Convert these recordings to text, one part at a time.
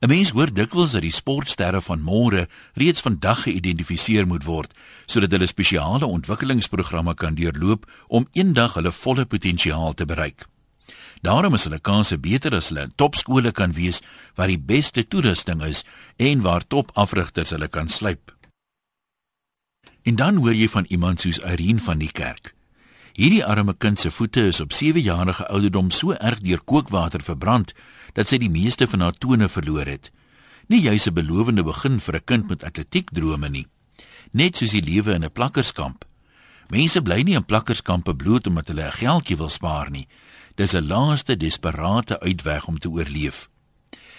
'n Mens hoor dikwels dat die sportsterre van môre reeds vandag geïdentifiseer moet word sodat hulle spesiale ontwikkelingsprogramme kan deurloop om eendag hulle volle potensiaal te bereik. Daarom is hulle kanse beter as hulle in topskole kan wees waar die beste toerusting is en waar topafrigters hulle kan slyp. En dan hoor jy van iemand soos Irene van die kerk. Hierdie arme kind se voete is op 7 jarige ouderdom so erg deur kookwater verbrand dat sy die meeste van haar tone verloor het. Nie juis 'n belovende begin vir 'n kind met atletiekdrome nie. Net soos die lewe in 'n plakkerskamp. Mense bly nie in plakkerskampe bloot omdat hulle 'n geldjie wil spaar nie. Dis 'n laaste desperate uitweg om te oorleef.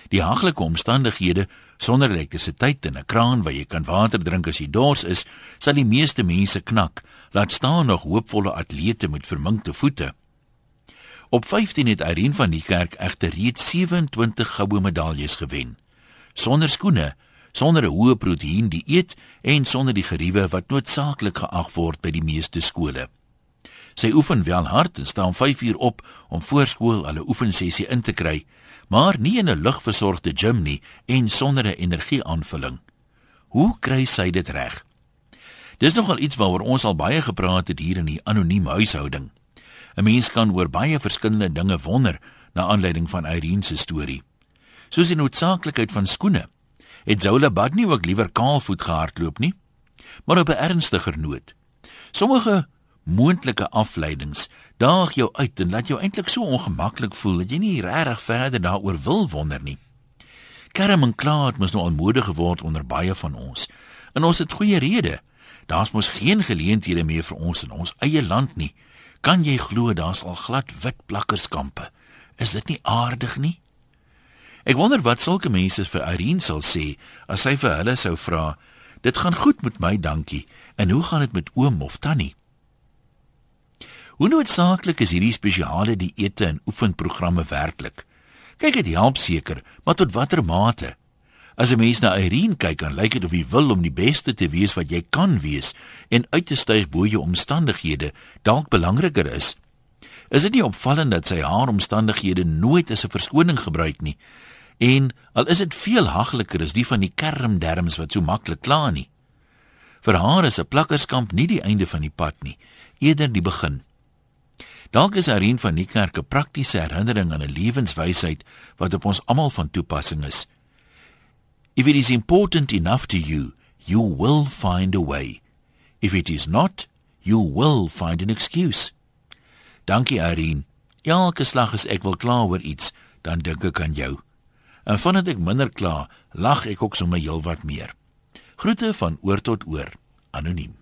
Die haglike omstandighede sonder elektrisiteit en 'n kraan waar jy kan water drink as jy dors is, sal die meeste mense knak, laat staan nog hoopvolle atlete met verminkte voete. Op 15 het Irene van die Kerk egter reeds 27 goue medaljes gewen. Sonder skoene, sonder 'n hoë proteïen dieet en sonder die geriewe wat noodsaaklik geag word by die meeste skole. Sy oefen wel hard en staan 5 uur op om voor skool hulle oefensessie in te kry, maar nie in 'n lugversorgde gym nie en sonder 'n energieaanvulling. Hoe kry sy dit reg? Dis nogal iets waaroor ons al baie gepraat het hier in die anonieme huishouding. 'n Mens kan oor baie verskillende dinge wonder na aanleiding van Irene se storie. Soos die noodsaaklikheid van skoene. Het Zola Badney ook liewer kaalvoet gehardloop nie? Maar op 'n ernstiger noot. Sommige moontlike afleidings daag jou uit en laat jou eintlik so ongemaklik voel dat jy nie regtig verder daaroor wil wonder nie. Kerm en klaar het mos nou almoedig geword onder baie van ons. En ons het goeie redes. Daar's mos geen geleenthede meer vir ons in ons eie land nie. Kan jy glo daar's al glad wit plakkerskampe? Is dit nie aardig nie? Ek wonder wat sulke mense vir Irene sal sê as sy vir hulle sou vra: "Dit gaan goed met my, dankie. En hoe gaan dit met oom of tannie?" Hoe noodsaaklik is hierdie spesiale dieete en oefenprogramme werklik? Kyk, dit help seker, maar tot watter mate? As 'n mens na Irene kyk, dan lyk dit of hy wil om die beste te wees wat jy kan wees en uit te styg bo jou omstandighede dalk belangriker is. Is dit nie opvallend dat sy haar omstandighede nooit as 'n verskoning gebruik nie? En al is dit veel hagliker as die van die kermderms wat so maklik kla nie. Vir haar is 'n plakkerskamp nie die einde van die pad nie, eerder die begin. Dalk is Irene van Niekerk 'n praktiese herinnering aan 'n lewenswysheid wat op ons almal van toepassing is. If it is important enough to you, you will find a way. If it is not, you will find an excuse. Dankie Irene. Elke slag as ek wil kla oor iets, dan dink ek aan jou. En vandat ek minder kla, lag ek ook sommer heelwat meer. Groete van oor tot oor. Anoniem.